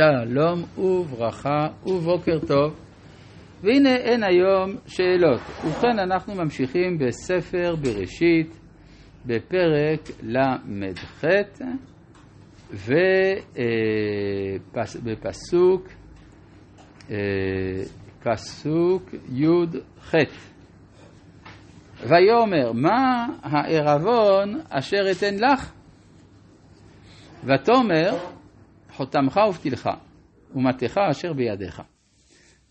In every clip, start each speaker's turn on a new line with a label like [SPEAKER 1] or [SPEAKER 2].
[SPEAKER 1] שלום וברכה ובוקר טוב. והנה אין היום שאלות. ובכן אנחנו ממשיכים בספר בראשית בפרק ל"ח ובפסוק אה, פסוק י"ח ויאמר מה הערבון אשר אתן לך? ותאמר חותמך ופתילך ומטך אשר בידיך.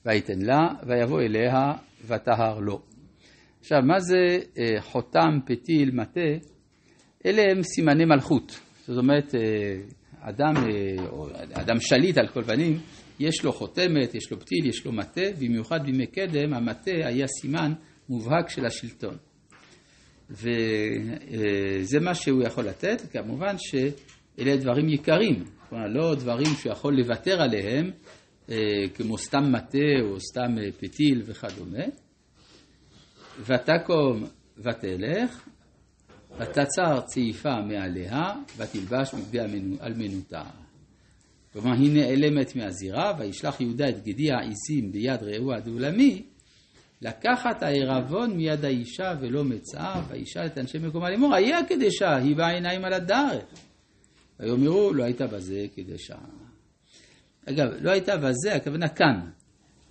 [SPEAKER 1] ויתן לה, ויבוא אליה, וטהר לו. עכשיו, מה זה אה, חותם, פתיל, מטה? אלה הם סימני מלכות. זאת אומרת, אה, אדם, אה, אדם שליט על כל פנים, יש לו חותמת, יש לו פתיל, יש לו מטה, במיוחד בימי קדם, המטה היה סימן מובהק של השלטון. וזה מה שהוא יכול לתת, כמובן שאלה דברים יקרים, כלומר לא דברים שהוא יכול לוותר עליהם אה, כמו סתם מטה או סתם אה, פתיל וכדומה. ותקום ותלך, ותצר צעיפה מעליה, ותלבש בגדי אלמנותה. כלומר, היא נעלמת מהזירה, וישלח יהודה את גדי העיזים ביד רעהו הדולמי, לקחת הערבון מיד האישה ולא מצאה, וישאל את אנשי מקומה לאמור, איה הקדשה, היא בעיניים על הדרך. ויאמרו, לא הייתה בזה קדשה. אגב, לא הייתה בזה, הכוונה כאן.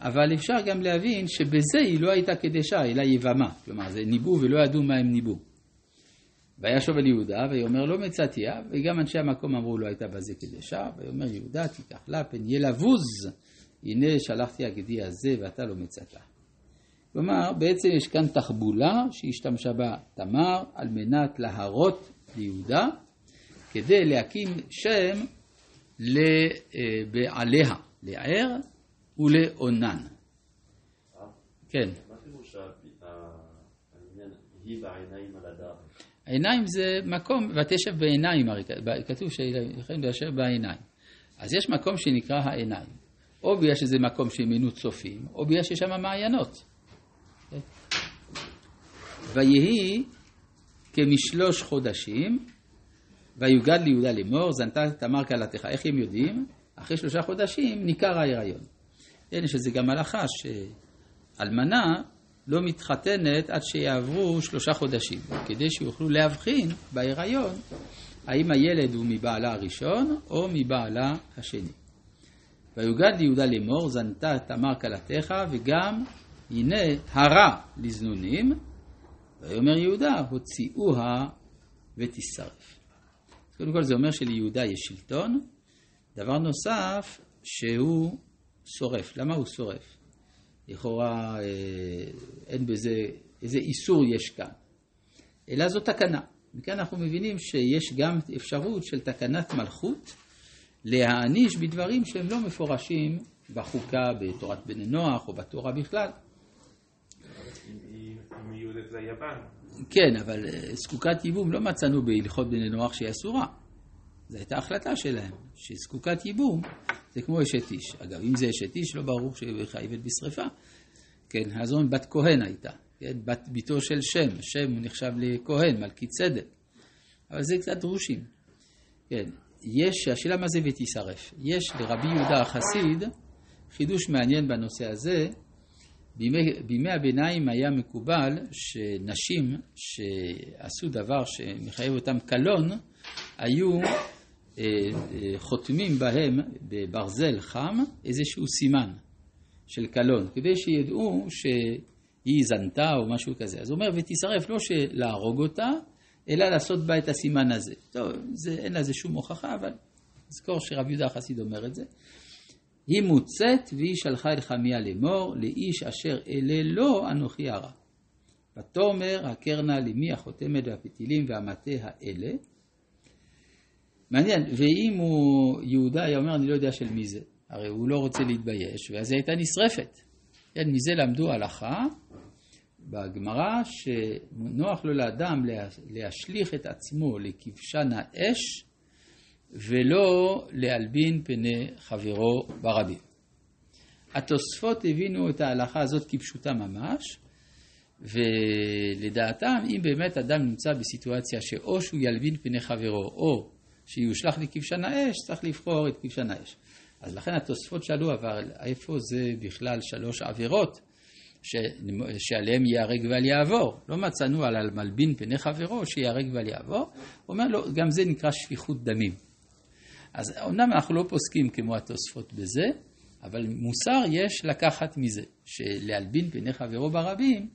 [SPEAKER 1] אבל אפשר גם להבין שבזה היא לא הייתה קדשה, אלא יבמה. כלומר, זה ניבאו ולא ידעו מה הם ניבאו. וישוב אל יהודה, ויאמר לא מצאתיה, וגם אנשי המקום אמרו לא הייתה בזה קדשה, ויאמר יהודה תיקח לה פן ילבוז, הנה שלחתי הגדי הזה ואתה לא מצאתה. כלומר, בעצם יש כאן תחבולה שהשתמשה בה תמר על מנת להרות ליהודה, כדי להקים שם לבעליה, לער ולאונן. כן. מה פירוש העניין היא בעיניים על הדעת? העיניים זה מקום, ותשב בעיניים, כתוב שיכולים ליישב בעיניים. אז יש מקום שנקרא העיניים. או בגלל שזה מקום שימינו צופים, או בגלל שיש שם מעיינות. ויהי כמשלוש חודשים ויוגד ליהודה לאמור, זנתה תמר כלתך. איך הם יודעים? אחרי שלושה חודשים ניכר ההיריון. אין שזה גם הלכה שאלמנה לא מתחתנת עד שיעברו שלושה חודשים, כדי שיוכלו להבחין בהיריון האם הילד הוא מבעלה הראשון או מבעלה השני. ויוגד ליהודה לאמור, זנתה תמר כלתך, וגם הנה הרע לזנונים, ויאמר יהודה, הוציאוה ותשרף. קודם כל זה אומר שליהודה יש שלטון. דבר נוסף, שהוא שורף. למה הוא שורף? לכאורה אה, אין בזה, איזה איסור יש כאן. אלא זו תקנה. מכאן אנחנו מבינים שיש גם אפשרות של תקנת מלכות להעניש בדברים שהם לא מפורשים בחוקה בתורת בני נוח או בתורה בכלל.
[SPEAKER 2] אם יהודת ליוון.
[SPEAKER 1] כן, אבל אה, זקוקת ייבום לא מצאנו בהלכות בני נוח שהיא אסורה. זו הייתה החלטה שלהם, שזקוקת ייבום זה כמו אשת איש. אגב, אם זה אשת איש, לא ברור שהיא חייבת בשרפה. כן, אז בת כהן הייתה, כן, בת ביתו של שם, שם נחשב לכהן, מלכי צדק. אבל זה קצת דרושים. כן, יש, השאלה מה זה ותישרף. יש לרבי יהודה החסיד חידוש מעניין בנושא הזה, בימי, בימי הביניים היה מקובל שנשים שעשו דבר שמחייב אותם קלון, היו אה, אה, חותמים בהם בברזל חם איזשהו סימן של קלון, כדי שידעו שהיא זנתה או משהו כזה. אז הוא אומר, ותשרף לא להרוג אותה, אלא לעשות בה את הסימן הזה. טוב, זה, אין לזה שום הוכחה, אבל זכור שרב יהודה החסיד אומר את זה. היא מוצאת והיא שלחה אל חמיה לאמור, לאיש אשר אלה לו אנוכי הרע. ותאמר הקרנה למי החותמת והפתילים והמטה האלה. מעניין, ואם הוא, יהודה היה אומר, אני לא יודע של מי זה, הרי הוא לא רוצה להתבייש, ואז היא הייתה נשרפת. כן, מזה למדו הלכה בגמרא, שנוח לו לאדם להשליך את עצמו לכבשן האש ולא להלבין פני חברו ברבים. התוספות הבינו את ההלכה הזאת כפשוטה ממש, ולדעתם, אם באמת אדם נמצא בסיטואציה שאו שהוא ילבין פני חברו, או שיושלך לכבשן האש, צריך לבחור את כבשן האש. אז לכן התוספות שאלו, אבל איפה זה בכלל שלוש עבירות ש... שעליהם ייהרג ואל יעבור? לא מצאנו על מלבין פני חברו שייהרג ואל יעבור. אומר לו, גם זה נקרא שפיכות דמים. אז אומנם אנחנו לא פוסקים כמו התוספות בזה, אבל מוסר יש לקחת מזה, שלהלבין פני חברו ברבים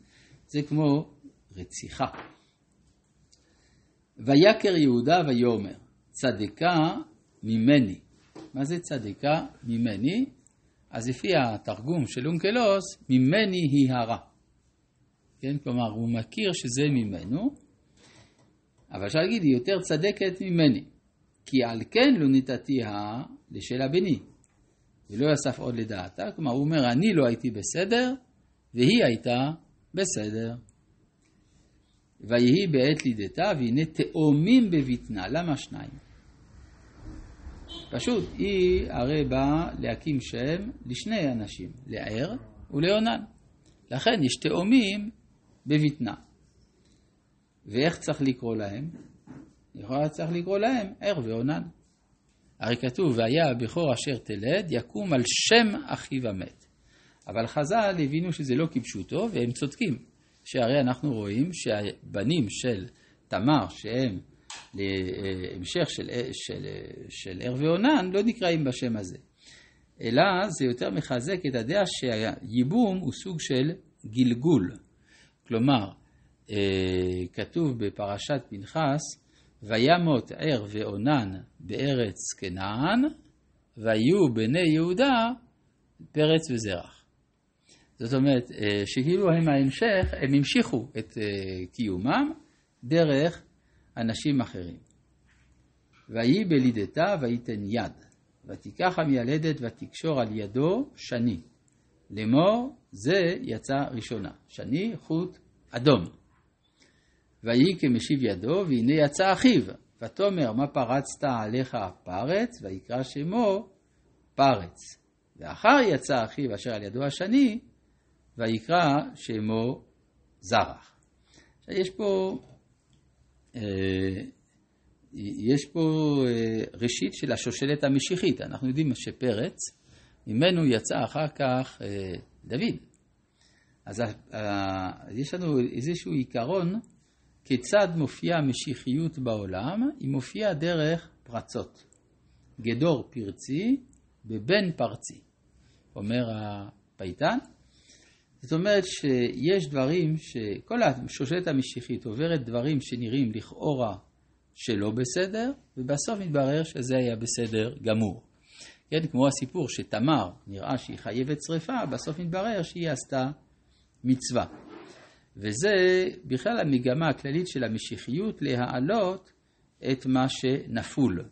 [SPEAKER 1] זה כמו רציחה. ויקר יהודה ויאמר, צדקה ממני. מה זה צדקה ממני? אז לפי התרגום של אונקלוס, ממני היא הרע. כן, כלומר, הוא מכיר שזה ממנו, אבל אפשר להגיד, היא יותר צדקת ממני. כי על כן לא נתתיה לשאלה בני, ולא יסף עוד לדעתה. כלומר, הוא אומר, אני לא הייתי בסדר, והיא הייתה בסדר. ויהי בעת לידתה, והנה תאומים בבטנה. למה שניים? פשוט, היא הרי באה להקים שם לשני אנשים, לער ולעונן. לכן יש תאומים בבטנה. ואיך צריך לקרוא להם? לכאורה צריך לקרוא להם ער ועונן. הרי כתוב, והיה הבכור אשר תלד, יקום על שם אחיו המת. אבל חז"ל הבינו שזה לא כפשוטו, והם צודקים. שהרי אנחנו רואים שהבנים של תמר, שהם להמשך של, של, של ער ועונן, לא נקראים בשם הזה. אלא זה יותר מחזק את הדעה שהייבום הוא סוג של גלגול. כלומר, אה, כתוב בפרשת פנחס, וימות ער ועונן בארץ כנען, ויהיו בני יהודה פרץ וזרח. זאת אומרת, אה, שכאילו הם ההמשך, הם המשיכו את אה, קיומם דרך אנשים אחרים. ויהי בלידתה ויתן יד, ותיקח המיילדת ותקשור על ידו שני. לאמור, זה יצא ראשונה. שני, חוט אדום. ויהי כמשיב ידו, והנה יצא אחיו. ותאמר, מה פרצת עליך פרץ? ויקרא שמו פרץ. ואחר יצא אחיו אשר על ידו השני, ויקרא שמו זרח. עכשיו יש פה, אה, יש פה אה, ראשית של השושלת המשיחית. אנחנו יודעים שפרץ, ממנו יצא אחר כך אה, דוד. אז יש לנו איזשהו עיקרון כיצד מופיעה המשיחיות בעולם, היא מופיעה דרך פרצות. גדור פרצי בבן פרצי, אומר הפייטן. זאת אומרת שיש דברים שכל השושלת המשיחית עוברת דברים שנראים לכאורה שלא בסדר, ובסוף מתברר שזה היה בסדר גמור. כן, כמו הסיפור שתמר נראה שהיא חייבת שרפה, בסוף מתברר שהיא עשתה מצווה. וזה בכלל המגמה הכללית של המשיחיות להעלות את מה שנפול,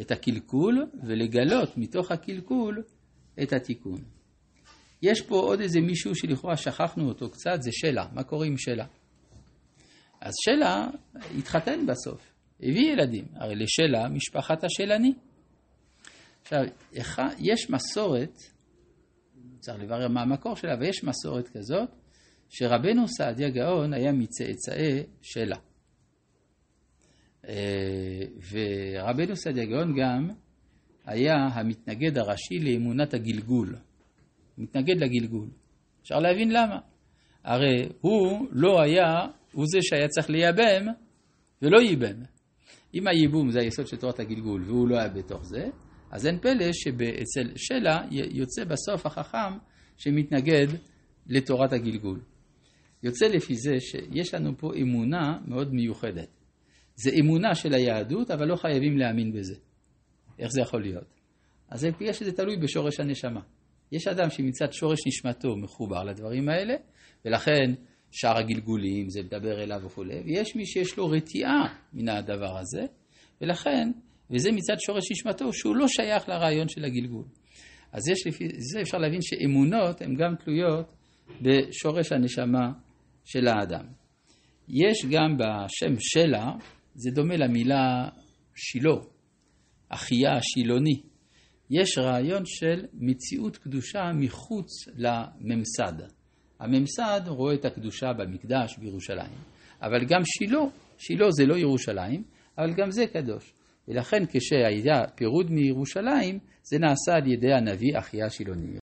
[SPEAKER 1] את הקלקול, ולגלות מתוך הקלקול את התיקון. יש פה עוד איזה מישהו שלכאורה שכחנו אותו קצת, זה שלה. מה קורה עם שלה? אז שלה התחתן בסוף, הביא ילדים. הרי לשלה משפחת השלני. עכשיו, יש מסורת, צריך לברר מה המקור שלה, אבל יש מסורת כזאת, שרבנו סעדיה גאון היה מצאצאי שלה. אה, ורבנו סעדיה גאון גם היה המתנגד הראשי לאמונת הגלגול. מתנגד לגלגול. אפשר להבין למה. הרי הוא לא היה, הוא זה שהיה צריך לייבם ולא ייבם. אם הייבום זה היסוד של תורת הגלגול והוא לא היה בתוך זה, אז אין פלא שאצל שלה יוצא בסוף החכם שמתנגד לתורת הגלגול. יוצא לפי זה שיש לנו פה אמונה מאוד מיוחדת. זה אמונה של היהדות, אבל לא חייבים להאמין בזה. איך זה יכול להיות? אז זה בגלל שזה תלוי בשורש הנשמה. יש אדם שמצד שורש נשמתו מחובר לדברים האלה, ולכן שאר הגלגולים זה מדבר אליו וכולי, ויש מי שיש לו רתיעה מן הדבר הזה, ולכן, וזה מצד שורש נשמתו, שהוא לא שייך לרעיון של הגלגול. אז יש לפי זה אפשר להבין שאמונות הן גם תלויות בשורש הנשמה של האדם. יש גם בשם שלה, זה דומה למילה שילה, אחיה השילוני. יש רעיון של מציאות קדושה מחוץ לממסד. הממסד רואה את הקדושה במקדש בירושלים, אבל גם שילה, שילה זה לא ירושלים, אבל גם זה קדוש. ולכן כשהיה פירוד מירושלים, זה נעשה על ידי הנביא אחיה שילוני.